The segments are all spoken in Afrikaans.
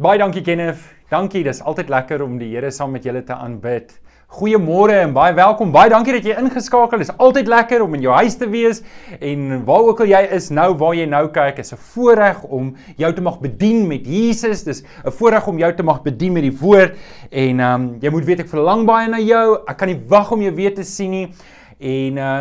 Baie dankie Kenneth. Dankie, dis altyd lekker om die Here saam met julle te aanbid. Goeiemôre en baie welkom. Baie dankie dat jy ingeskakel is. Altyd lekker om in jou huis te wees en waar ook al jy is nou waar jy nou kyk, is 'n voorreg om jou te mag bedien met Jesus. Dis 'n voorreg om jou te mag bedien met die woord en ehm um, jy moet weet ek verlang baie na jou. Ek kan nie wag om jou weer te sien nie. En uh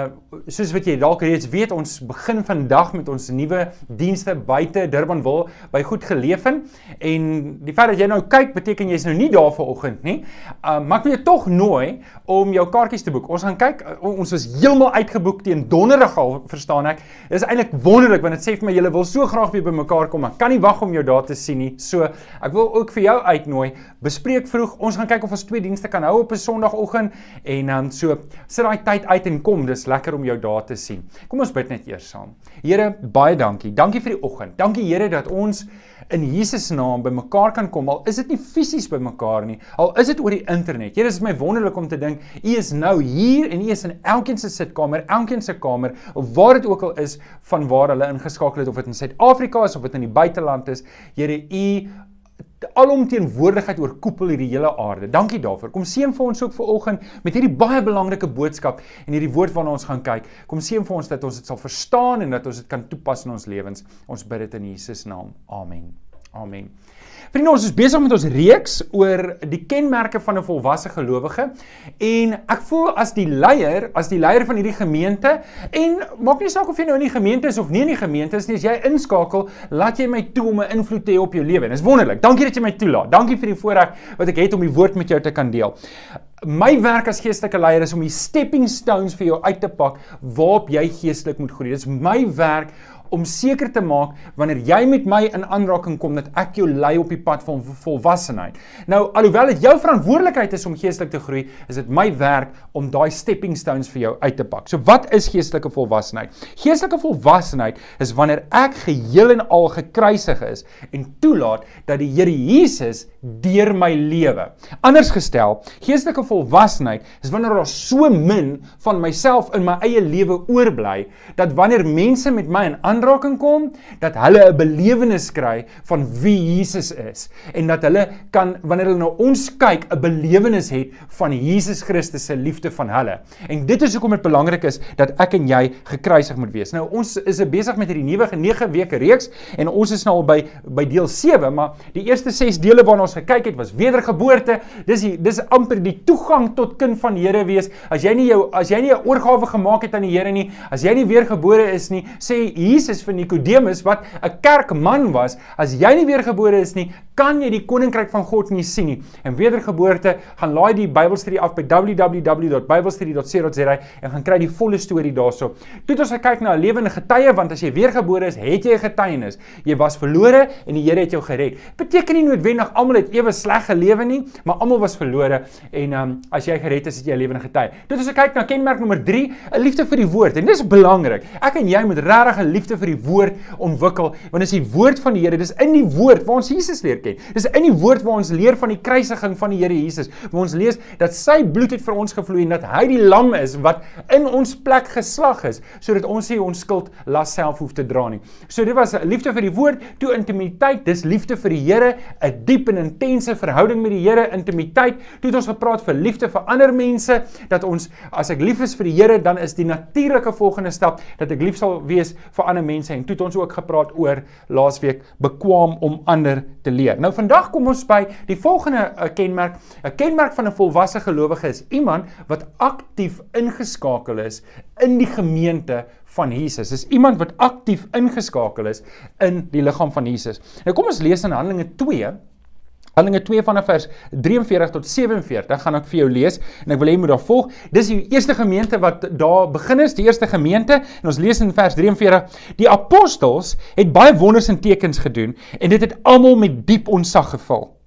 soos wat jy dalk reeds weet, ons begin vandag met ons nuwe dienste buite Durbanville by Goed Geleefin. En die feit dat jy nou kyk, beteken jy's nou nie daar vanoggend nie. Uh maar ek wil jou tog nooi om jou kaartjies te boek. Ons gaan kyk, uh, ons was heeltemal uitgeboek teen donderdag al, verstaan ek. Dit is eintlik wonderlik want dit sê vir my julle wil so graag weer bymekaar kom. Ek kan nie wag om jou daar te sien nie. So, ek wil ook vir jou uitnooi. Bespreek vroeg. Ons gaan kyk of ons twee dienste kan hou op 'n Sondagoggend en dan um, so sit daai tyd uit en kom, dis lekker om jou daar te sien. Kom ons bid net eers saam. Here, baie dankie. Dankie vir die oggend. Dankie Here dat ons in Jesus naam bymekaar kan kom. Al is dit nie fisies bymekaar nie, al is dit oor die internet. Here, dit is my wonderlik om te dink U is nou hier en U is in elkeen se sitkamer, elkeen se kamer, of waar dit ook al is van waar hulle ingeskakel het of dit in Suid-Afrika is of dit in die buiteland is. Here, U alomteenwoordigheid oorkoepel hierdie hele aarde. Dankie daarvoor. Kom seën vir ons ook vanoggend met hierdie baie belangrike boodskap en hierdie woord waarna ons gaan kyk. Kom seën vir ons dat ons dit sal verstaan en dat ons dit kan toepas in ons lewens. Ons bid dit in Jesus naam. Amen. Amen. Vriende, ons is besig met ons reeks oor die kenmerke van 'n volwasse gelowige en ek voel as die leier, as die leier van hierdie gemeente en maak nie saak of jy nou in die gemeente is of nie in die gemeente is nie, as jy inskakel, laat jy my toe om 'n invloed te hê op jou lewe. Dis wonderlik. Dankie dat jy my toelaat. Dankie vir die voorreg wat ek het om die woord met jou te kan deel. My werk as geestelike leier is om die stepping stones vir jou uit te pak waarop jy geestelik moet groei. Dis my werk om seker te maak wanneer jy met my in aanraking kom dat ek jou lei op die pad van volwassenheid. Nou alhoewel dit jou verantwoordelikheid is om geestelik te groei, is dit my werk om daai stepping stones vir jou uit te pak. So wat is geestelike volwassenheid? Geestelike volwassenheid is wanneer ek geheel en al gekruisig is en toelaat dat die Here Jesus deur my lewe. Anders gestel, geestelike volwassenheid is wanneer daar so min van myself in my eie lewe oorbly dat wanneer mense met my in aanraking kom dat hulle 'n belewenis kry van wie Jesus is en dat hulle kan wanneer hulle na ons kyk 'n belewenis het van Jesus Christus se liefde van hulle. En dit is hoekom dit belangrik is dat ek en jy gekruisig moet wees. Nou ons is besig met hierdie nuwe 9 weke reeks en ons is nou al by by deel 7, maar die eerste 6 dele waarna ons gekyk het was wedergeboorte. Dis die, dis amper die toegang tot kind van die Here wees. As jy nie jou as jy nie 'n oorgawe gemaak het aan die Here nie, as jy nie weergebore is nie, sê Jesus vir Nikodemus wat 'n kerkman was, as jy nie weergebore is nie, kan jy die koninkryk van God nie sien nie. En wedergeboorte, gaan laai die Bybelstudie af by www.bybelstudie.co.za en gaan kry die volle storie daarso. Toe ons gekyk na 'n lewende getuie want as jy weergebore is, het jy 'n getuienis. Jy was verlore en die Here het jou gered. Beteken nie noodwendig almal het ewe sleg gelewe nie, maar almal was verlore en um, as jy gered is, het jy 'n lewende getuie. Toe ons gekyk na kenmerk nommer 3, 'n liefde vir die woord. En dis belangrik. Ek en jy moet regtig 'n liefde vir die woord ontwikkel want dit is die woord van die Here dis in die woord waar ons Jesus leer ken dis in die woord waar ons leer van die kruisiging van die Here Jesus waar ons lees dat sy bloed het vir ons gevloei en dat hy die lam is wat in ons plek geslag is sodat ons nie ons skuld las self hoef te dra nie. So dit was liefde vir die woord toe intimiteit dis liefde vir die Here 'n diep en intense verhouding met die Here intimiteit. Toe het ons gepraat vir liefde vir ander mense dat ons as ek lief is vir die Here dan is die natuurlike volgende stap dat ek lief sal wees vir ander mense. En toe het ons ook gepraat oor laasweek bekwam om ander te leer. Nou vandag kom ons by die volgende uh, kenmerk. 'n Kenmerk van 'n volwasse gelowige is iemand wat aktief ingeskakel is in die gemeente van Jesus. Dis iemand wat aktief ingeskakel is in die liggaam van Jesus. Nou kom ons lees in Handelinge 2 Handelinge 2 vanaf vers 43 tot 47 gaan ek vir jou lees en ek wil hê jy moet daar volg. Dis die eerste gemeente wat daar begin is, die eerste gemeente en ons lees in vers 43: Die apostels het baie wonders en tekens gedoen en dit het almal met diep onsag gevul.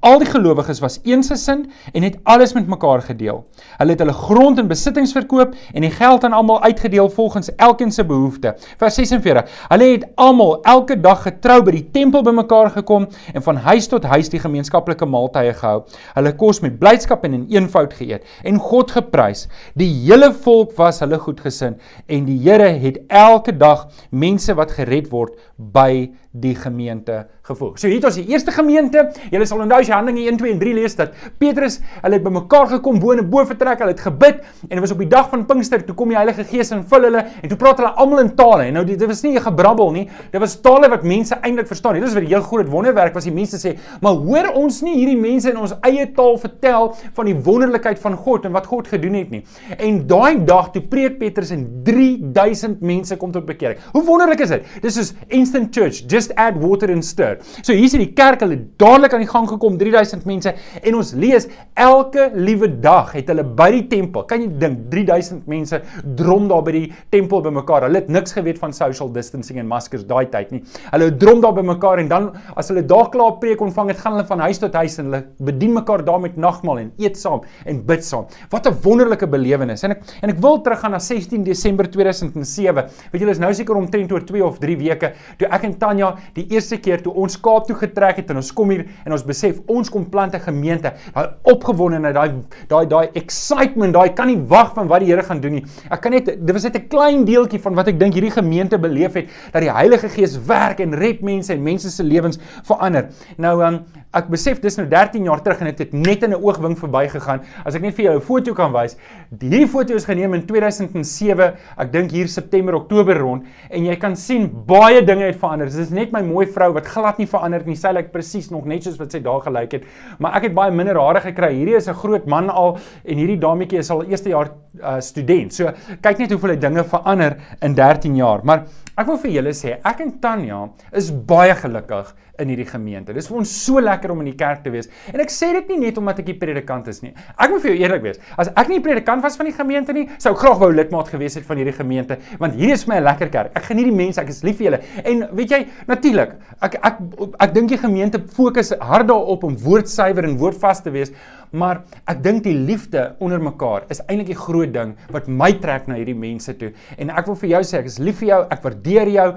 Al die gelowiges was eensgesind en het alles met mekaar gedeel. Hulle het hulle grond en besittings verkoop en die geld aan almal uitgedeel volgens elkeen se behoefte. Vers 46. Hulle het almal elke dag getrou by die tempel bymekaar gekom en van huis tot huis die gemeenskaplike maaltye gehou. Hulle kos met blydskap en in eenvoud geëet en God geprys. Die hele volk was hulle goedgesind en die Here het elke dag mense wat gered word by die gemeente gevolg. So hier het ons die eerste gemeente. Julle sal onthou as jy Handelinge 1 2 en 3 lees dat Petrus, hulle het bymekaar gekom bo in 'n bovertrek, hulle het gebid en dit was op die dag van Pinkster toe kom die Heilige Gees en vul hulle en toe praat hulle almal in tale. En nou dit was nie 'n gebrabbel nie. Dit was tale wat mense eintlik verstaan. Dit is wat die heel groot wonderwerk was. Die mense sê, "Maar hoor ons nie hierdie mense in ons eie taal vertel van die wonderlikheid van God en wat God gedoen het nie?" En daai dag toe preek Petrus en 3000 mense kom tot bekering. Hoe wonderlik is dit? Dis soos instant church, just add water and stir. So hier is die kerk, hulle dadelik aan die gang gekom, 3000 mense en ons lees elke liewe dag het hulle by die tempel. Kan jy dink 3000 mense drom daar by die tempel bymekaar. Hulle het niks geweet van social distancing en maskers daai tyd nie. Hulle drom daar bymekaar en dan as hulle daar klaar preek ontvang het, gaan hulle van huis tot huis en hulle bedien mekaar daar met nagmaal en eet saam en bid saam. Wat 'n wonderlike belewenis. En ek en ek wil teruggaan na 16 Desember 2007. Weet julle is nou seker omtrent oor 2 of 3 weke toe ek en Tanya die eerste keer toe ons Kaap toe getrek het en ons kom hier en ons besef ons kom plant 'n gemeente. Daai opgewondenheid, daai daai daai excitement, daai kan nie wag van wat die Here gaan doen nie. Ek kan net dit was net 'n klein deeltjie van wat ek dink hierdie gemeente beleef het dat die Heilige Gees werk en red mense en mense se lewens verander. Nou um, ek besef dis nou 13 jaar terug en dit het, het net in 'n oogwink verbygegaan. As ek net vir jou 'n foto kan wys. Hierdie foto is geneem in 2007, ek dink hier September, Oktober rond en jy kan sien baie dinge het verander. Dit is net my mooi vrou wat glad nie verander nie. Sy lyk presies nog net soos wat sy daar gelyk het. Maar ek het baie minder hare gekry. Hierdie is 'n groot man al en hierdie dametjie is al eerste jaar uh, student. So kyk net hoeveel dinge verander in 13 jaar. Maar ek wil vir julle sê, ek en Tanya is baie gelukkig in hierdie gemeente. Dis vir ons so lekker om in die kerk te wees. En ek sê dit nie net omdat ek die predikant is nie. Ek moet vir jou eerlik wees. As ek nie predikant was van die gemeente nie, sou ek graag wou lidmaat gewees het van hierdie gemeente, want hier is my 'n lekker kerk. Ek geniet die mense, ek is lief vir julle. En weet jy, natuurlik, ek ek ek, ek dink die gemeente fokus hard daarop om woordsuiwer en woordvas te wees, maar ek dink die liefde onder mekaar is eintlik die groot ding wat my trek na hierdie mense toe. En ek wil vir jou sê, ek is lief vir jou, ek waardeer jou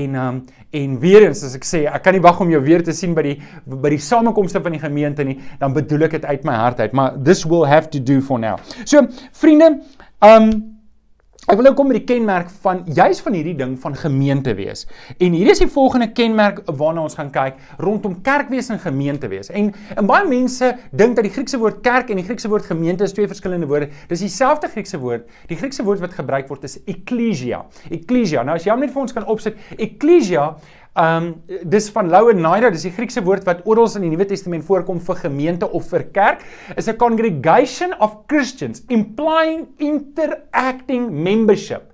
en um en weer eens as ek sê, ek kan nie wag om jou weer te sien by die by die samekomste van die gemeente nie, dan bedoel ek dit uit my hart uit, maar this will have to do for now. So, vriende, um Ek wil nou kom met die kenmerk van juis van hierdie ding van gemeente wees. En hier is die volgende kenmerk waarna ons gaan kyk rondom kerkwees en gemeente wees. En en baie mense dink dat die Griekse woord kerk en die Griekse woord gemeente is twee verskillende woorde. Dis dieselfde Griekse woord. Die Griekse woord wat gebruik word is ekklesia. Ekklesia. Nou as jy hom net vir ons kan opsit, ekklesia Ehm um, dis van Louenaida, dis die Griekse woord wat oral in die Nuwe Testament voorkom vir gemeente of vir kerk, is a congregation of Christians implying interacting membership.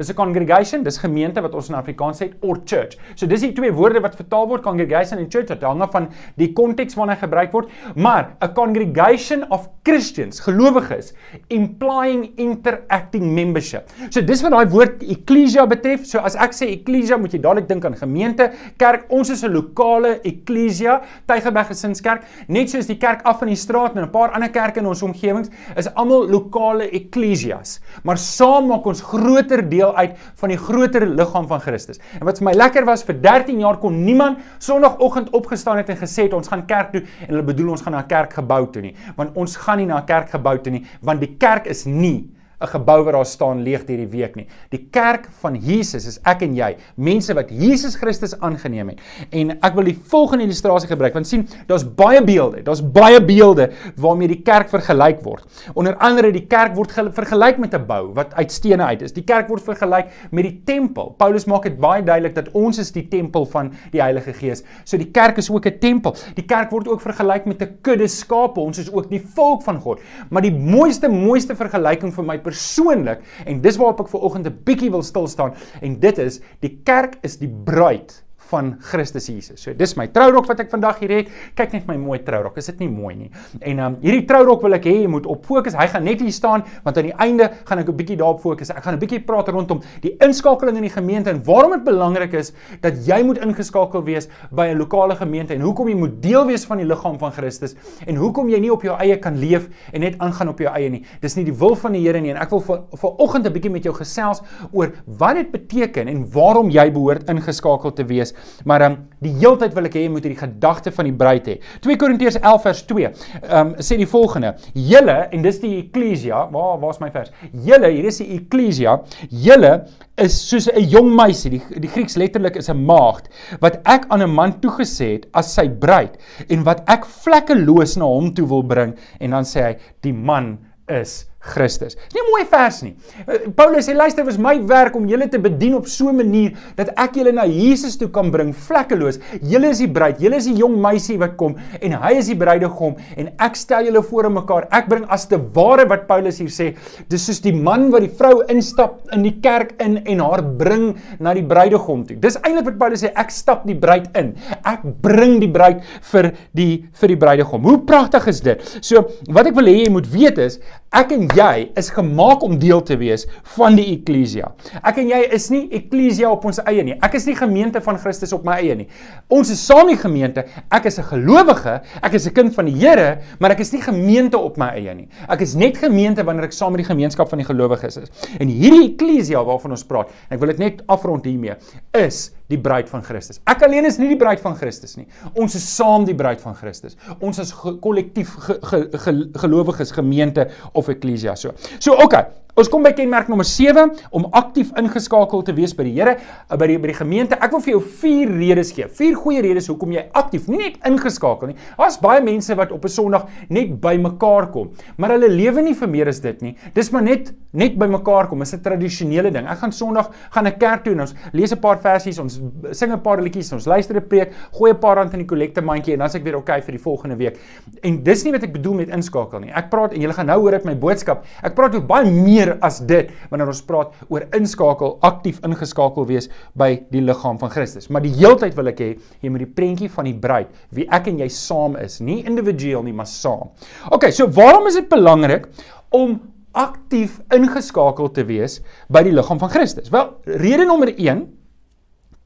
Dis 'n congregation, dis gemeente wat ons in Afrikaans sê or church. So dis die twee woorde wat vertaal word congregation en church, dit hang af van die konteks waarna gebruik word, maar 'n congregation of Christians, gelowiges, implying interacting membership. So dis wat daai woord ecclesia betref. So as ek sê ecclesia, moet jy dadelik dink aan gemeente, kerk. Ons is 'n lokale ecclesia, Tygerberg Gesinskerk, net soos die kerk af van die straat en 'n paar ander kerke in ons omgewings is almal lokale ecclesias. Maar saam maak ons groter deel deel uit van die groter liggaam van Christus. En wat vir my lekker was, vir 13 jaar kon niemand Sondagoggend opgestaan het en gesê het ons gaan kerk toe en hulle bedoel ons gaan na 'n kerkgebou toe nie, want ons gaan nie na 'n kerkgebou toe nie, want die kerk is nie 'n gebou wat daar staan leeg hierdie week nie. Die kerk van Jesus is ek en jy, mense wat Jesus Christus aangeneem het. En ek wil die volgende illustrasie gebruik want sien, daar's baie beelde. Daar's baie beelde waarmee die kerk vergelyk word. Onder andere die kerk word vergelyk met 'n bou wat uit stene uit is. Die kerk word vergelyk met die tempel. Paulus maak dit baie duidelik dat ons is die tempel van die Heilige Gees. So die kerk is ook 'n tempel. Die kerk word ook vergelyk met 'n kudde skape. Ons is ook die volk van God. Maar die mooiste mooiste vergelyking vir my persoonlik en dis waarop ek ver oggend 'n bietjie wil stil staan en dit is die kerk is die bruid van Christus Jesus. So dis my trourok wat ek vandag hier het. Kyk net my mooi trourok. Is dit nie mooi nie? En um hierdie trourok wil ek hê jy moet op fokus. Hy gaan net hier staan want aan die einde gaan ek 'n bietjie daarop fokus. Ek gaan 'n bietjie praat rondom die inskakeling in die gemeente en waarom dit belangrik is dat jy moet ingeskakel wees by 'n lokale gemeente en hoekom jy moet deel wees van die liggaam van Christus en hoekom jy nie op jou eie kan leef en net aangaan op jou eie nie. Dis nie die wil van die Here nie en ek wil vanoggend 'n bietjie met jou gesels oor wat dit beteken en waarom jy behoort ingeskakel te wees Maar um, die heeltyd wil ek hê jy moet hierdie gedagte van die bruid hê. 2 Korintiërs 11 vers 2. Ehm um, sê die volgende: Julle en dis die eklesia, waar waar's my vers? Julle, hier is die eklesia. Julle is soos 'n jong meisie, die die Grieks letterlik is 'n maagd wat ek aan 'n man toegesê het as sy bruid en wat ek vlekkeloos na hom toe wil bring en dan sê hy die man is Christus. Dis nie 'n mooi vers nie. Eh, Paulus sê luister, dit was my werk om julle te bedien op so 'n manier dat ek julle na Jesus toe kan bring vlekkeloos. Julle is die bruid, julle is die jong meisie wat kom en hy is die bruidegom en ek stel julle voor aan mekaar. Ek bring as te ware wat Paulus hier sê, dis soos die man wat die vrou instap in die kerk in en haar bring na die bruidegom toe. Dis eintlik wat Paulus sê, ek stap die bruid in. Ek bring die bruid vir die vir die bruidegom. Hoe pragtig is dit? So, wat ek wil hê jy moet weet is, ek en jy is gemaak om deel te wees van die eklesia. Ek en jy is nie eklesia op ons eie nie. Ek is nie gemeente van Christus op my eie nie. Ons is saam die gemeente. Ek is 'n gelowige, ek is 'n kind van die Here, maar ek is nie gemeente op my eie nie. Ek is net gemeente wanneer ek saam met die gemeenskap van die gelowiges is. En hierdie eklesia waarvan ons praat, en ek wil dit net afrond hiermee, is die bruid van Christus. Ek alleen is nie die bruid van Christus nie. Ons is saam die bruid van Christus. Ons is kollektief ge, ge, ge, gelowiges gemeente of eklesia so. So okay, Ons kom by kenmerk nommer 7 om aktief ingeskakel te wees by die Here, eh, by die by die gemeente. Ek wil vir jou vier redes gee. Vier goeie redes hoekom jy aktief, nie net ingeskakel nie. Daar's baie mense wat op 'n Sondag net by mekaar kom, maar hulle lewe nie vir meer as dit nie. Dis maar net net by mekaar kom. Dis 'n tradisionele ding. Ek gaan Sondag gaan 'n kerk toe en ons lees 'n paar versies, ons sing 'n paar liedjies, ons luister 'n preek, gooi 'n paar rand in die kollekte mandjie en dan sê ek weer oké okay vir die volgende week. En dis nie wat ek bedoel met inskakel nie. Ek praat en julle gaan nou hoor uit my boodskap. Ek praat oor baie meer meer as dit wanneer ons praat oor inskakel, aktief ingeskakel wees by die liggaam van Christus. Maar die heeltyd wil ek hê jy moet die prentjie van die bruid, wie ek en jy saam is, nie individueel nie, maar saam. OK, so waarom is dit belangrik om aktief ingeskakel te wees by die liggaam van Christus? Wel, rede nommer 1,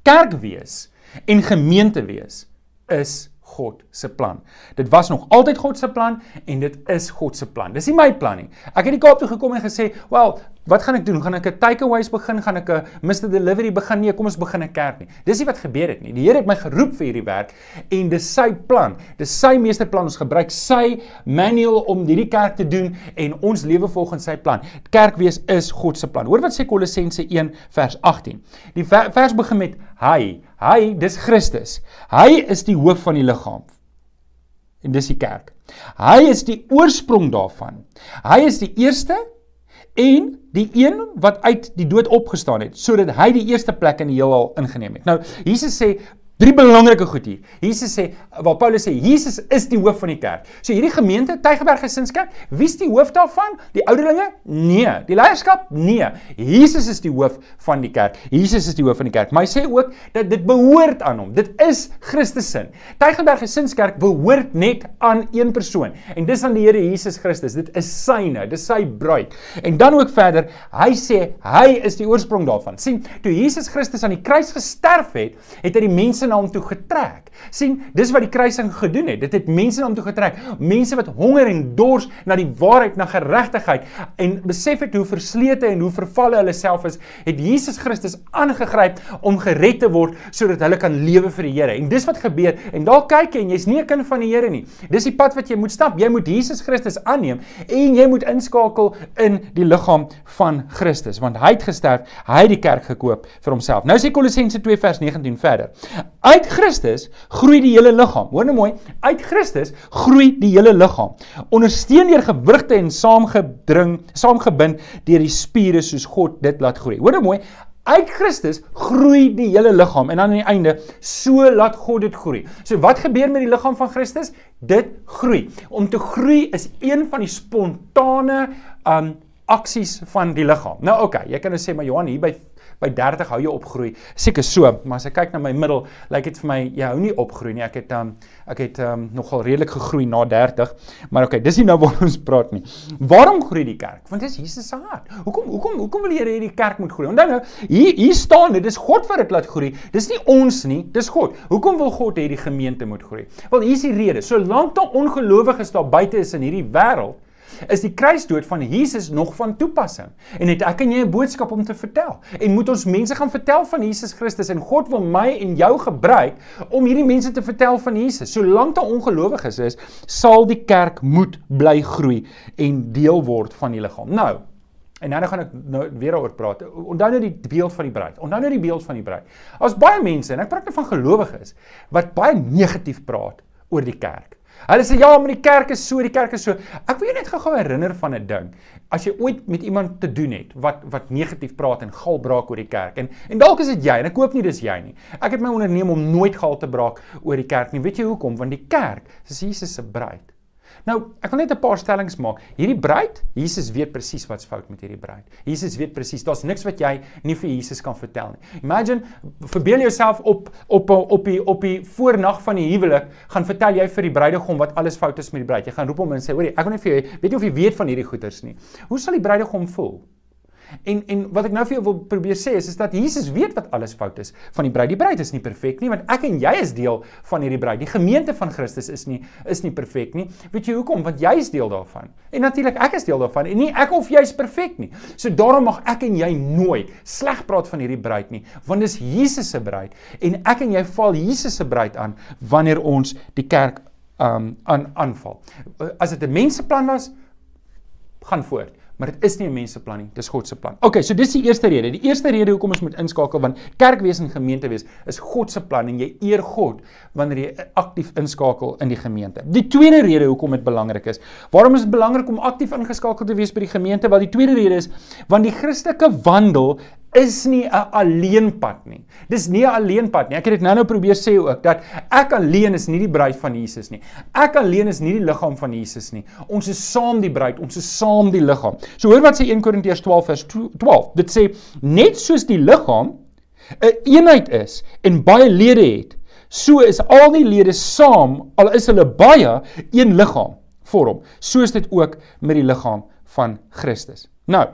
kerk wees en gemeente wees is God se plan. Dit was nog altyd God se plan en dit is God se plan. Dis nie my plan nie. Ek het die Kaap toe gekom en gesê, "Wel, wat gaan ek doen? Gaan ek 'n takeaways begin? Gaan ek 'n Mr Delivery begin? Nee, kom ons begin 'n kerk nie." Dis nie wat gebeur het nie. Die Here het my geroep vir hierdie werk en dis sy plan. Dis sy meesterplan. Ons gebruik sy manual om hierdie kerk te doen en ons lewe volgens sy plan. Kerk wees is God se plan. Hoor wat sê Kolossense 1 vers 18. Die vers begin met hy Hy, dis Christus. Hy is die hoof van die liggaam. En dis die kerk. Hy is die oorsprong daarvan. Hy is die eerste en die een wat uit die dood opgestaan het sodat hy die eerste plek in die heelal ingeneem het. Nou, Jesus sê Drie belangrike goed hier. Jesus sê, waar Paulus sê, Jesus is die hoof van die kerk. So hierdie gemeente, Tygerberg Gesinskerk, wie is die hoof daarvan? Die ouderlinge? Nee. Die leierskap? Nee. Jesus is die hoof van die kerk. Jesus is die hoof van die kerk. Maar hy sê ook dat dit behoort aan hom. Dit is Christus se. Tygerberg Gesinskerk behoort net aan een persoon. En dis aan die Here Jesus Christus. Dit is syne, dis sy bruid. En dan ook verder, hy sê hy is die oorsprong daarvan. sien, toe Jesus Christus aan die kruis gesterf het, het hy die mense mense na hom toe getrek. sien, dis wat die kruising gedoen het. Dit het mense na hom toe getrek. Mense wat honger en dors na die waarheid, na geregtigheid en besef het hoe verslete en hoe vervalle hulle self is, het Jesus Christus aangegryp om gered te word sodat hulle kan lewe vir die Here. En dis wat gebeur. En daar kyk jy en jy's nie 'n kind van die Here nie. Dis die pad wat jy moet stap. Jy moet Jesus Christus aanneem en jy moet inskakel in die liggaam van Christus want hy het gesterf, hy het die kerk gekoop vir homself. Nou sê Kolossense 2 vers 19 verder. Uit Christus groei die hele liggaam. Hoor nou mooi, uit Christus groei die hele liggaam. Ondersteun deur gewrigte en saamgedring, saamgebind deur die spiere soos God dit laat groei. Hoor nou mooi, uit Christus groei die hele liggaam en dan aan die einde so laat God dit groei. So wat gebeur met die liggaam van Christus? Dit groei. Om te groei is een van die spontane um aksies van die liggaam. Nou oké, okay, jy kan nou sê maar Johan hier by by 30 hou jy opgroei. Seker so, maar as ek kyk na my middel, lyk dit vir my jy hou nie opgroei nie. Ek het um ek het um nogal redelik gegroei na 30, maar okay, dis nie nou waar ons praat nie. Waarom groei die kerk? Want dis Jesus se hart. Hoekom hoekom hoekom wil die Here hê die kerk moet groei? Onthou nou, hier hier staan dit, dis God wat dit laat groei. Dis nie ons nie, dis God. Hoekom wil God hê die gemeente moet groei? Wel, hier is die rede. Solank daar ongelowiges daar buite is in hierdie wêreld, is die kruisdood van Jesus nog van toepassing. En het ek en jy 'n boodskap om te vertel. En moet ons mense gaan vertel van Jesus Christus en God wil my en jou gebruik om hierdie mense te vertel van Jesus. Solank daar ongelowiges is, sal die kerk moet bly groei en deel word van die liggaam. Nou, En nou gaan ek nou weer daaroor praat. Onthou nou die beeld van die bruid. Onthou nou die beeld van die bruid. Daar's baie mense en ek praat nou van gelowiges wat baie negatief praat oor die kerk. Hulle sê ja, maar die kerk is so, die kerk is so. Ek wil jou net gou-gou herinner van 'n ding. As jy ooit met iemand te doen het wat wat negatief praat en gal braak oor die kerk en en dalk is dit jy en ek hoop nie dis jy nie. Ek het my onderneem om nooit gal te braak oor die kerk nie. Weet jy hoekom? Want die kerk is Jesus se bruid. Nou, ek wil net 'n paar stellings maak. Hierdie bruid, Jesus weet presies wat's fout met hierdie bruid. Jesus weet presies, daar's niks wat jy nie vir Jesus kan vertel nie. Imagine, verbeel jouself op op op die op die voornag van die huwelik, gaan vertel jy vir die bruidegom wat alles fout is met die bruid. Jy gaan roep hom en sê, "Hoerie, ek wil net vir jou, weet of jy weet van hierdie goeters nie." Hoe sal die bruidegom voel? En en wat ek nou vir jou wil probeer sê is is dat Jesus weet wat alles fout is van die bruid. Die bruid is nie perfek nie want ek en jy is deel van hierdie bruid. Die gemeente van Christus is nie is nie perfek nie. Weet jy hoekom? Want jy is deel daarvan. En natuurlik ek is deel daarvan en nie ek of jy is perfek nie. So daarom mag ek en jy nooit sleg praat van hierdie bruid nie want dis Jesus se bruid en ek en jy val Jesus se bruid aan wanneer ons die kerk um aan aanval. As dit 'n menseplan was, gaan voort maar dit is nie 'n mens se plan nie, dis God se plan. Okay, so dis die eerste rede. Die eerste rede hoekom ons moet inskakel want kerkwees en gemeente wees is God se plan en jy eer God wanneer jy aktief inskakel in die gemeente. Die tweede rede hoekom dit belangrik is. Waarom is dit belangrik om aktief ingeskakel te wees by die gemeente? Wel die tweede rede is want die Christelike wandel is nie 'n alleenpad nie. Dis nie 'n alleenpad nie. Ek het dit nou-nou probeer sê ook dat ek alleen is nie die bruid van Jesus nie. Ek alleen is nie die liggaam van Jesus nie. Ons is saam die bruid, ons is saam die liggaam. So hoor wat sê 1 Korintiërs 12 vers 12. Dit sê net soos die liggaam 'n een eenheid is en baie lede het, so is al die lede saam, al is hulle baie, een liggaam vorm. So is dit ook met die liggaam van Christus. Nou,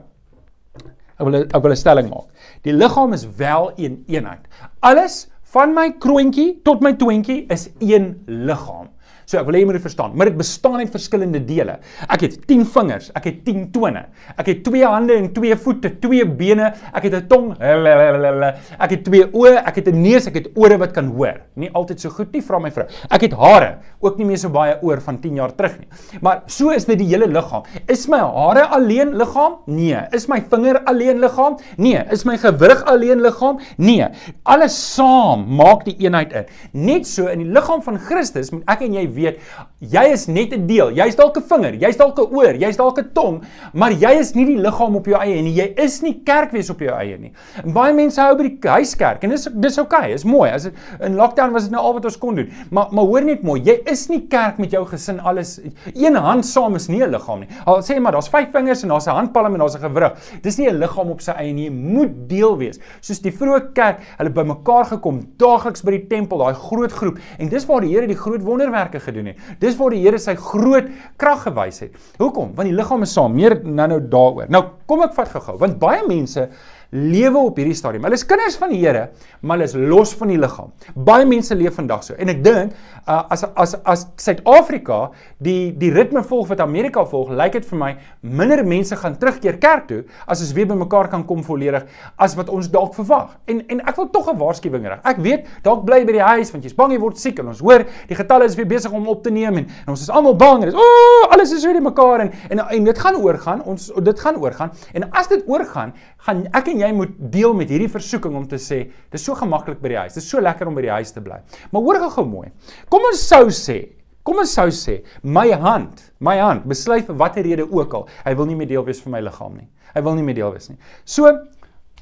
ek wil ek wil 'n stelling maak. Die liggaam is wel een eenheid. Alles van my kroontjie tot my twintjie is een liggaam. So ek wil hê jy moet dit verstaan, maar dit bestaan uit verskillende dele. Ek het 10 vingers, ek het 10 tone. Ek het 2 hande en 2 voete, 2 bene, ek het 'n tong. Ek het 2 oë, ek het 'n neus, ek het ore wat kan hoor. Nie altyd so goed nie, vra my vrou. Ek het hare, ook nie meer so baie oor van 10 jaar terug nie. Maar so is dit die hele liggaam. Is my hare alleen liggaam? Nee. Is my vinger alleen liggaam? Nee. Is my gewrig alleen liggaam? Nee. Alles saam maak die eenheid in. Net so in die liggaam van Christus moet ek en jy weet weet jy is net 'n deel. Jy's dalk 'n vinger, jy's dalk 'n oor, jy's dalk 'n tong, maar jy is nie die liggaam op jou eie nie. Jy is nie kerk wees op jou eie nie. En baie mense hou by die huiskerk en dis dis oukei, okay, is mooi. As dit in lockdown was dit nou al wat ons kon doen. Maar maar hoor net mooi, jy is nie kerk met jou gesin alles een hand saam is nie 'n liggaam nie. Al sê maar daar's vyf vingers en daar's 'n handpalm en daar's 'n gewrig. Dis nie 'n liggaam op sy eie nie. Jy moet deel wees. Soos die vroeë kerk, hulle bymekaar gekom daagliks by die tempel, daai groot groep. En dis waar die Here die groot wonderwerke gedoen het. Dis waar die Here sy groot krag gewys het. Hoekom? Want die liggaam is saam. Meer nou-nou daaroor. Nou kom ek vat gou-gou, want baie mense lewe op hierdie stadium. Hulle is kinders van die Here, maar hulle is los van die liggaam. Baie mense leef vandag so. En ek dink uh, as as as Suid-Afrika die die ritme volg wat Amerika volg, lyk dit vir my minder mense gaan terugkeer kerk toe as ons weer bymekaar kan kom volledig as wat ons dalk verwag. En en ek wil tog 'n waarskuwing rig. Ek weet dalk bly by die huis want jy's bang jy word siek en ons hoor die getalle is weer besig om op te neem en, en ons is almal bang en dis o, oh, alles is weer die mekaar en, en en dit gaan oorgaan. Ons dit gaan oorgaan. En as dit oorgaan, gaan ek en jy moet deel met hierdie versoeking om te sê, dis so gemaklik by die huis. Dis so lekker om by die huis te bly. Maar hoor gou mooi. Kom ons sou sê, kom ons sou sê, my hand, my hand besluit vir watter rede ook al, hy wil nie meer deel wees van my liggaam nie. Hy wil nie meer deel wees nie. So,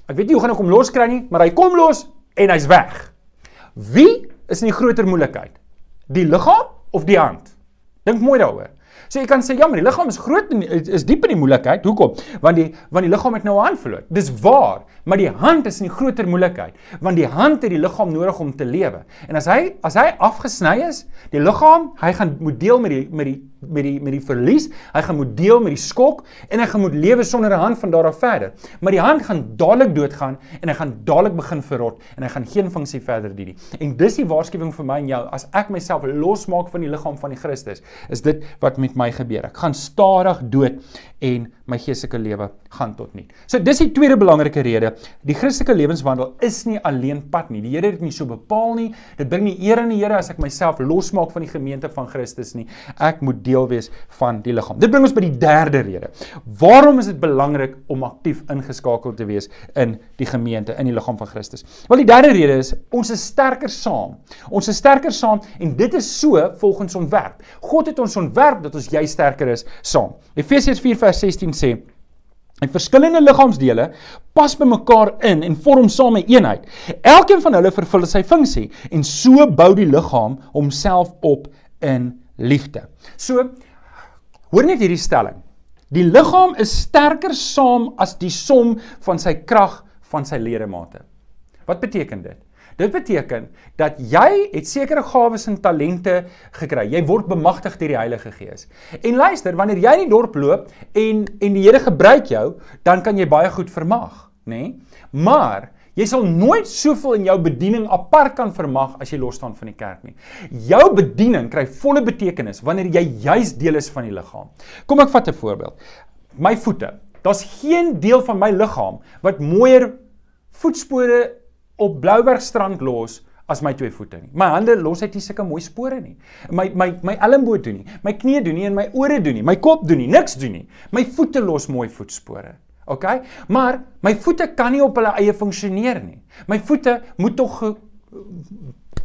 ek weet nie hoe gaan ek hom loskry nie, maar hy kom los en hy's weg. Wie is in die groter moeilikheid? Die liggaam of die hand? Dink mooi daaroor. So jy kan sê ja, maar die liggaam is groot en is diep in die moeilikheid. Hoekom? Want die want die liggaam het nou 'n hand verloor. Dis waar, maar die hand is in die groter moeilikheid, want die hand het die liggaam nodig om te lewe. En as hy as hy afgesny is, die liggaam, hy gaan moet deel met die met die met die met die verlies, hy gaan moet deel met die skok en hy gaan moet lewe sonder 'n hand van daar af verder. Maar die hand gaan dadelik doodgaan en hy gaan dadelik begin verrot en hy gaan geen funksie verder dien nie. En dis die waarskuwing vir my en jou as ek myself losmaak van die liggaam van die Christus, is dit wat met my gebeur. Ek gaan stadig dood en my geestelike lewe gaan tot nul. So dis die tweede belangrike rede. Die Christelike lewenswandel is nie alleen pad nie. Die Here het dit nie so bepaal nie. Dit bring nie eer aan die Here as ek myself losmaak van die gemeente van Christus nie. Ek moet deel wees van die liggaam. Dit bring ons by die derde rede. Waarom is dit belangrik om aktief ingeskakel te wees in die gemeente, in die liggaam van Christus? Wel die derde rede is ons is sterker saam. Ons is sterker saam en dit is so volgens ontwerp. God het ons ontwerp dat ons jy sterker is saam. Efesiërs 4 vers 16 sê En verskillende liggaamsdele pas by mekaar in en vorm saam 'n eenheid. Elkeen van hulle vervul sy funksie en so bou die liggaam homself op in liefde. So hoor net hierdie stelling. Die liggaam is sterker saam as die som van sy krag van sy ledemate. Wat beteken dit? Dit beteken dat jy het sekere gawes en talente gekry. Jy word bemagtig deur die Heilige Gees. En luister, wanneer jy in die dorp loop en en die Here gebruik jou, dan kan jy baie goed vermag, nê? Nee? Maar Jy sal nooit soveel in jou bediening apart kan vermag as jy los staan van die kerk nie. Jou bediening kry volle betekenis wanneer jy juis deel is van die liggaam. Kom ek vat 'n voorbeeld. My voete. Daar's geen deel van my liggaam wat mooier voetspore op Bloubergstrand los as my twee voete nie. My hande los uit nie sulke mooi spore nie. My my my elmboog doen nie, my knie doen nie en my ore doen nie, my kop doen nie, niks doen nie. My voete los mooi voetspore. OK? Maar my voete kan nie op hulle eie funksioneer nie. My voete moet tog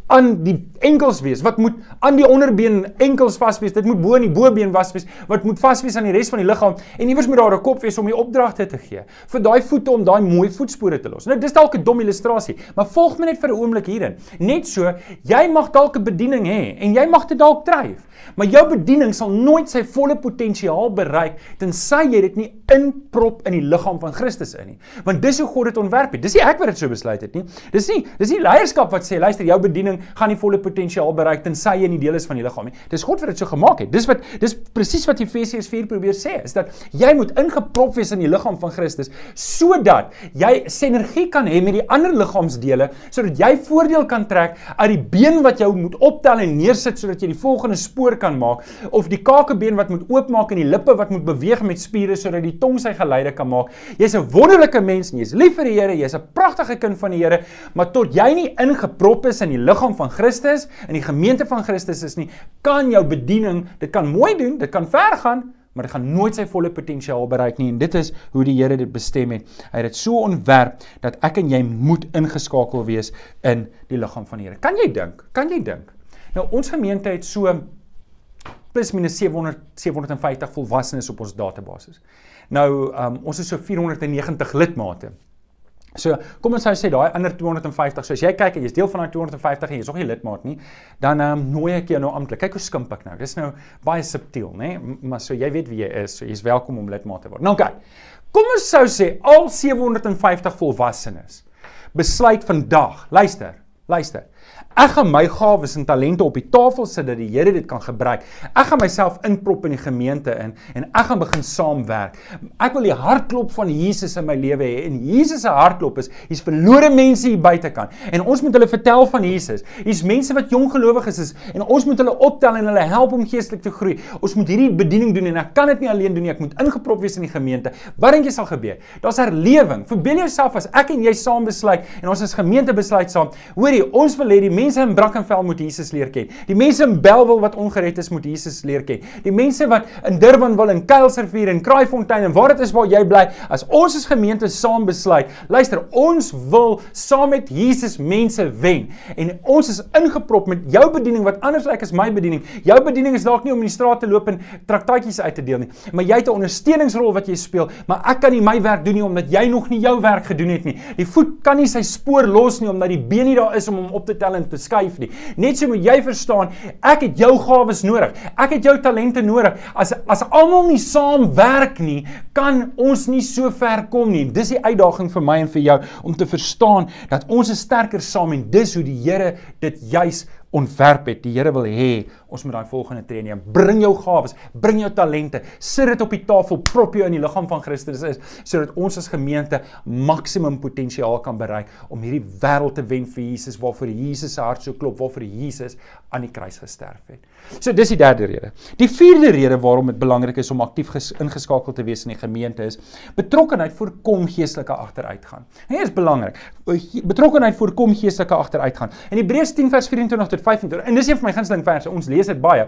aan die enkels wees. Wat moet aan die onderbeen enkels vas wees? Dit moet bo in die bobeen vas wees. Wat moet vas wees aan die res van die liggaam? En iewers moet daar 'n kop wees om die opdragte te gee. Vir daai voete om daai mooi voetspore te los. Nou dis dalk 'n dom illustrasie, maar volg my net vir 'n oomblik hierin. Net so, jy mag dalk 'n bediening hê en jy mag dit dalk dryf. Maar jou bediening sal nooit sy volle potensiaal bereik tensy jy dit nie inprop in die liggaam van Christus in nie. Want dis hoe God dit ontwerp het. Dis nie ek wat dit so besluit het nie. Dis nie dis nie leierskap wat sê luister jou bediening gaan nie volle potensiaal bereik tensy jy nie deel is van die liggaam nie. Dis God wat dit so gemaak het. Dis wat dis presies wat Efesiërs 4 probeer sê, is dat jy moet ingeprop wees in die liggaam van Christus sodat jy sinergie kan hê met die ander liggaamsdele sodat jy voordeel kan trek uit die been wat jou moet optel en neersit sodat jy die volgende spoor kan maak of die kakebeen wat moet oopmaak en die lippe wat moet beweeg met spiere sodat die tong sy geleide kan maak. Jy's 'n wonderlike mens en jy's lief vir die Here, jy's 'n pragtige kind van die Here, maar tot jy nie ingeprop is in die liggaam van Christus, in die gemeente van Christus is nie, kan jou bediening, dit kan mooi doen, dit kan ver gaan, maar dit gaan nooit sy volle potensiaal bereik nie en dit is hoe die Here dit bestem het. Hy het dit so ontwerp dat ek en jy moet ingeskakel wees in die liggaam van die Here. Kan jy dink? Kan jy dink? Nou ons gemeente het so plus minus 700 750 volwassenes op ons database. Nou um, ons is so 490 lidmate. So kom ons sê daai ander 250. So as jy kyk en jy's deel van daai 250 en jy's nog nie lidmaat nie, dan um, nooi ek jou nou amptelik. Kyk hoe skimp ek nou. Dis nou baie subtiel, nê? Maar so jy weet wie jy is. So jy's welkom om lidmaat te word. Nou kyk. Kom ons sou sê al 750 volwassenes besluit vandag. Luister. Luister. Ek gaan my gawes en talente op die tafel sit dat die Here dit kan gebruik. Ek gaan myself inprop in die gemeente in en ek gaan begin saamwerk. Ek wil die hartklop van Jesus in my lewe hê en Jesus se hartklop is hier's verlore mense hier buitekant en ons moet hulle vertel van Jesus. Hier's mense wat jong gelowiges is en ons moet hulle optel en hulle help om geestelik te groei. Ons moet hierdie bediening doen en ek kan dit nie alleen doen nie. Ek moet ingeprop wees in die gemeente. Wat dink jy sal gebeur? Daar's herlewing. Verbeel jouself as ek en jy saam besluit en ons as gemeente besluit saam. Hoorie, ons wil hê die mense in Brackenfell moet Jesus leer ken. Die mense in Bellville wat ongered is moet Jesus leer ken. Die mense wat in Durban wil en Kuilsrivier en Kraaifontein en waar dit is waar jy bly, as ons as gemeente saam besluit, luister, ons wil saam met Jesus mense wen. En ons is ingeprop met jou bediening wat anders lyk as my bediening. Jou bediening is dalk nie om in die straat te loop en traktaatjies uit te deel nie, maar jy het 'n ondersteuningsrol wat jy speel, maar ek kan nie my werk doen nie omdat jy nog nie jou werk gedoen het nie. Die voet kan nie sy spoor los nie omdat die been nie daar is om hom op te tel en te skuif nie. Net so moet jy verstaan, ek het jou gawes nodig. Ek het jou talente nodig. As as almal nie saamwerk nie, kan ons nie so ver kom nie. Dis die uitdaging vir my en vir jou om te verstaan dat ons is sterker saam en dis hoe die Here dit juis ontwerp het. Die Here wil hê ons moet daai volgende tree neem. Bring jou gawes, bring jou talente, sit dit op die tafel, prop jou in die liggaam van Christus is sodat ons as gemeente maksimum potensiaal kan bereik om hierdie wêreld te wen vir Jesus waarvoor Jesus se hart so klop, waarvoor Jesus aan die kruis gesterf het. So dis die derde rede. Die vierde rede waarom dit belangrik is om aktief ingeskakel te wees in die gemeente is betrokkenheid voorkom geestelike agteruitgang. Dit is belangrik. Betrokkenheid voorkom geestelike agteruitgaan. In Hebreërs 10 vers 24 tot 25 en dis een van my gunsteling verse. Ons lees dit baie.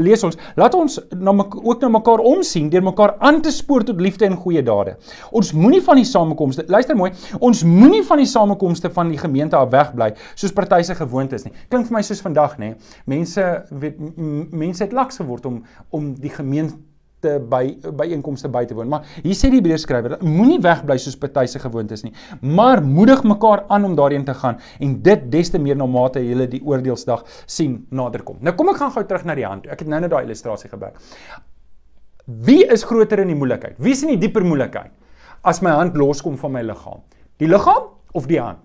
Lees ons, laat ons na ook na mekaar omsien deur mekaar aan te spoor tot liefde en goeie dade. Ons moenie van die samekomste, luister mooi, ons moenie van die samekomste van die gemeente af wegbly soos party se gewoonte is nie. Klink vir my soos vandag, nê? Mense weet mense het laks geword om om die gemeente te by byeenkomste by te woon. Maar hier sê die Hebreërskrywer, moenie wegbly soos party se gewoontes nie, maar moedig mekaar aan om daarin te gaan en dit des te meer na mate jy die oordeelsdag sien naderkom. Nou kom ek gaan gou terug na die hand. Ek het nou net daai illustrasie gebruik. Wie is groter in die moeilikheid? Wie is in die dieper moeilikheid as my hand loskom van my liggaam? Die liggaam of die hand?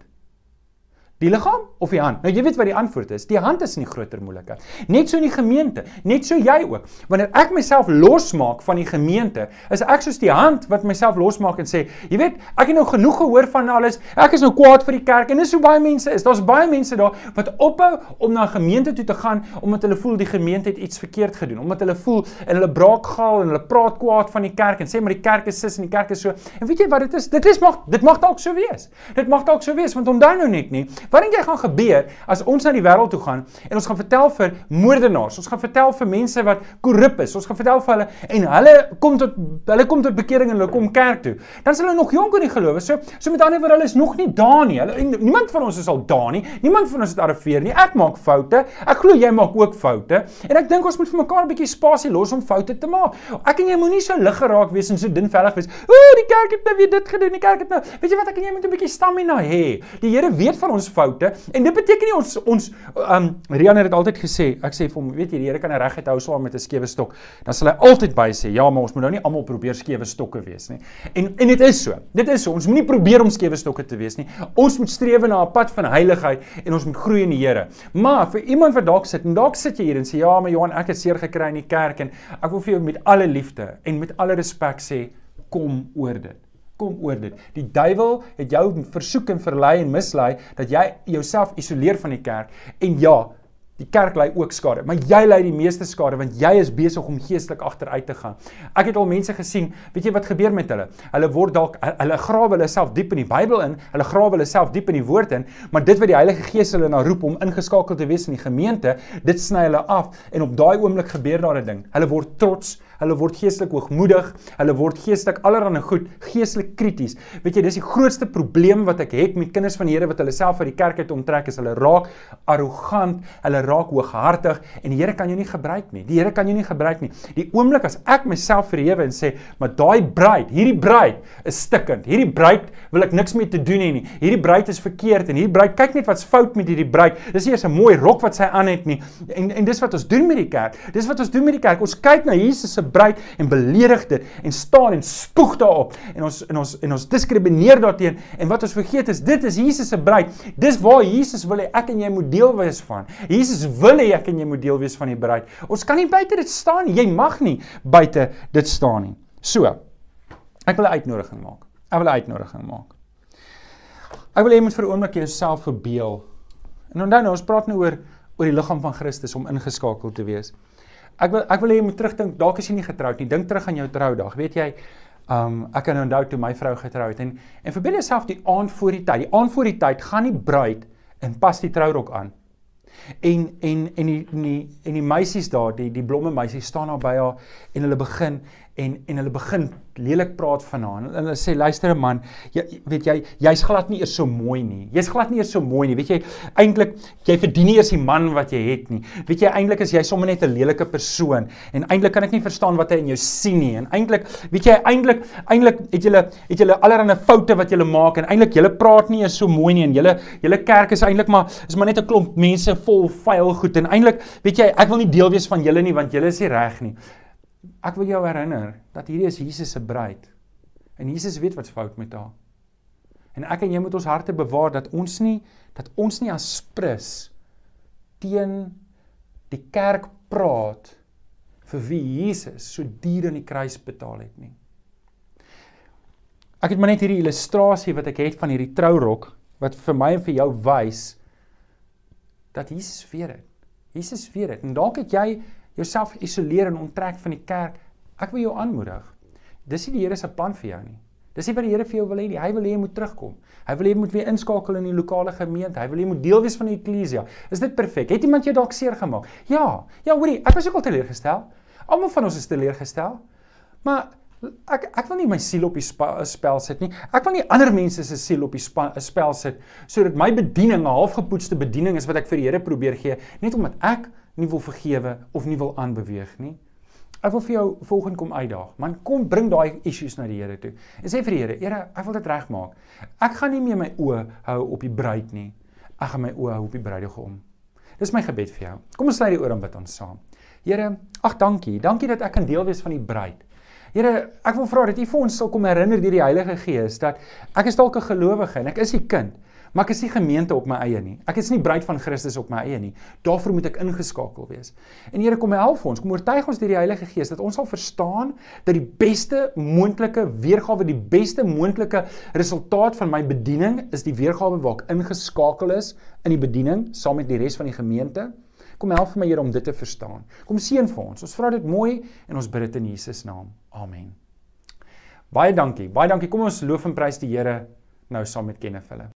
Die liggaam of die hand? Nou jy weet wat die antwoord is. Die hand is nie groter moeilikheid. Net so in die gemeente, net so jy ook. Wanneer ek myself losmaak van die gemeente, is ek soos die hand wat myself losmaak en sê, jy weet, ek het nou genoeg gehoor van alles. Ek is nou kwaad vir die kerk en dis hoe baie mense is. Daar's baie mense daar wat ophou om na 'n gemeente toe te gaan omdat hulle voel die gemeente het iets verkeerd gedoen, omdat hulle voel en hulle braak gaal en hulle praat kwaad van die kerk en sê maar die kerk is sis en die kerk is so. En weet jy wat dit is? Dit is mag dit mag dalk so wees. Dit mag dalk so wees want onthou nou net nie Wat dink jy gaan gebeur as ons na die wêreld toe gaan en ons gaan vertel vir moordenaars, ons gaan vertel vir mense wat korrup is, ons gaan vertel vir hulle en hulle kom tot hulle kom tot bekering en hulle kom kerk toe. Dan is hulle nog jonk in die geloof. So so met ander woorde hulle is nog nie daar nie. Hulle niemand van ons is al daar nie. Niemand van ons het arriveer nie. Ek maak foute. Ek glo jy maak ook foute. En ek dink ons moet vir mekaar 'n bietjie spasie los om foute te maak. Ek en jy moenie so lig geraak wees en so dinvellig wees. Ooh, die kerk het nou weer dit gedoen. Die kerk het nou. Weet jy wat ek en jy moet 'n bietjie stamina hê. Die Here weet van ons foute. En dit beteken nie ons ons um Rian het altyd gesê ek sê vir hom weet jy die Here kan 'n regheid hou saam met 'n skewe stok. Dan sal hy altyd by sê ja maar ons moet nou nie almal probeer skewe stokke wees nie. En en dit is so. Dit is so. Ons moenie probeer om skewe stokke te wees nie. Ons moet streef na 'n pad van heiligheid en ons moet groei in die Here. Maar vir iemand wat dalk sit en dalk sit jy hier en sê ja maar Johan ek het seer gekry in die kerk en ek wil vir jou met alle liefde en met alle respek sê kom oor dit kom oor dit. Die duiwel het jou versoek en verlei en mislei dat jy jouself isoleer van die kerk en ja, Die kerk ly ook skade, maar jy ly die meeste skade want jy is besig om geestelik agteruit te gaan. Ek het al mense gesien, weet jy wat gebeur met hulle? Hulle word dalk hulle grawe hulle self diep in die Bybel in, hulle grawe hulle self diep in die woord in, maar dit wat die Heilige Gees hulle na roep om ingeskakel te wees in die gemeente, dit sny hulle af en op daai oomblik gebeur daar 'n ding. Hulle word trots, hulle word geestelik hoogmoedig, hulle word geestelik allerlei goed, geestelik krities. Weet jy, dis die grootste probleem wat ek het met kinders van die Here wat hulle self uit die kerk uit onttrek is hulle raak arrogant, hulle raak hooghartig en die Here kan jou nie gebruik nie. Die Here kan jou nie gebruik nie. Die oomblik as ek myself verhewe en sê, "Maar daai bruid, hierdie bruid is stikkend. Hierdie bruid wil ek niks mee te doen hê nie. Hierdie bruid is verkeerd en hierdie bruid kyk net wat's fout met hierdie bruid. Dis nie eens 'n mooi rok wat sy aan het nie." En en dis wat ons doen met die kerk. Dis wat ons doen met die kerk. Ons kyk na Jesus se bruid en beledig dit en staan en spoeg daarop en ons en ons en ons diskrimineer daarteen en wat ons vergeet is dit is Jesus se bruid. Dis waar Jesus wil hê ek en jy moet deel wees van. Jesus wil hê ek en jy moet deel wees van die bruid. Ons kan nie buite dit staan nie. Jy mag nie buite dit staan nie. So. Ek wil 'n uitnodiging maak. Ek wil 'n uitnodiging maak. Ek wil hê jy moet vir 'n oomblik jouself verbeel. En onthou nou, ons praat nou oor oor die liggaam van Christus om ingeskakel te wees. Ek wil ek wil hê jy moet terugdink, dalk is jy nie getroud nie. Dink terug aan jou troudag. Weet jy, um ek kan onthou toe my vrou getroud het en en verbeel jouself die aand voor die tyd. Die aand voor die tyd gaan die bruid en pas die trourok aan. En en en die en die en die meisies daar, die die blomme meisies staan daar by haar en hulle begin en en hulle begin lelik praat van haar. En hulle sê luister man, jy weet jy jy's glad nie eers so mooi nie. Jy's glad nie eers so mooi nie. Weet jy eintlik jy verdien nie eers die man wat jy het nie. Weet jy eintlik is jy sommer net 'n lelike persoon en eintlik kan ek nie verstaan wat hy in jou sien nie. En eintlik weet jy eintlik eintlik het julle het julle allerlei foute wat julle maak en eintlik julle praat nie eers so mooi nie en julle julle kerk is eintlik maar is maar net 'n klomp mense vol vuil goed en eintlik weet jy ek wil nie deel wees van julle nie want julle is nie reg nie. Ek wil jou herinner dat hierdie is Jesus se bruid. En Jesus weet wat's fout met haar. En ek en jy moet ons harte bewaar dat ons nie dat ons nie as prins teen die kerk praat vir wie Jesus so duur aan die kruis betaal het nie. Ek het maar net hierdie illustrasie wat ek het van hierdie trourok wat vir my en vir jou wys dat Jesus weet dit. Jesus weet dit. En dalk het jy jouself geïsoleer en onttrek van die kerk. Ek wil jou aanmoedig. Dis nie die Here se plan vir jou nie. Dis nie wat die Here vir jou wil hê nie. Hy wil hê jy moet terugkom. Hy wil hê jy moet weer inskakel in die lokale gemeente. Hy wil hê jy moet deel wees van die eklesia. Is dit perfek? Het iemand jou dalk seer gemaak? Ja. Ja, hoorie, ek was ook al teleurgestel. Almal van ons is teleurgestel. Maar ek ek wil nie my siel op die spel sit nie. Ek wil nie ander mense se siel op die spel sit sodat my bediening 'n halfgepoetste bediening is wat ek vir die Here probeer gee net omdat ek nie wil vergewe of nie wil aanbeweeg nie. Ek wil vir jou volgende kom uitdaag. Man, kom bring daai issues na die Here toe. En sê vir die Here, Here, ek wil dit regmaak. Ek gaan nie meer my oë hou op die bruid nie. Ek gaan my oë hou op die bruidegom. Dis my gebed vir jou. Kom ons sluit die oor en bid ons saam. Here, ag dankie. Dankie dat ek kan deel wees van die bruid. Here, ek wil vra dat U vir ons sal kom herinner deur die Heilige Gees dat ek is dalk 'n gelowige en ek is U kind, maar ek is nie gemeente op my eie nie. Ek is nie bruid van Christus op my eie nie. Daarvoor moet ek ingeskakel wees. En Here, kom help ons, kom oortuig ons deur die Heilige Gees dat ons sal verstaan dat die beste moontlike weergawe, die beste moontlike resultaat van my bediening is die weergawe waar ek ingeskakel is in die bediening saam met die res van die gemeente. Kom help vir my Here om dit te verstaan. Kom seën vir ons. Ons vra dit mooi en ons bid dit in Jesus naam. Amen. Baie dankie. Baie dankie. Kom ons loof en prys die Here nou saam met Kenneth hulle.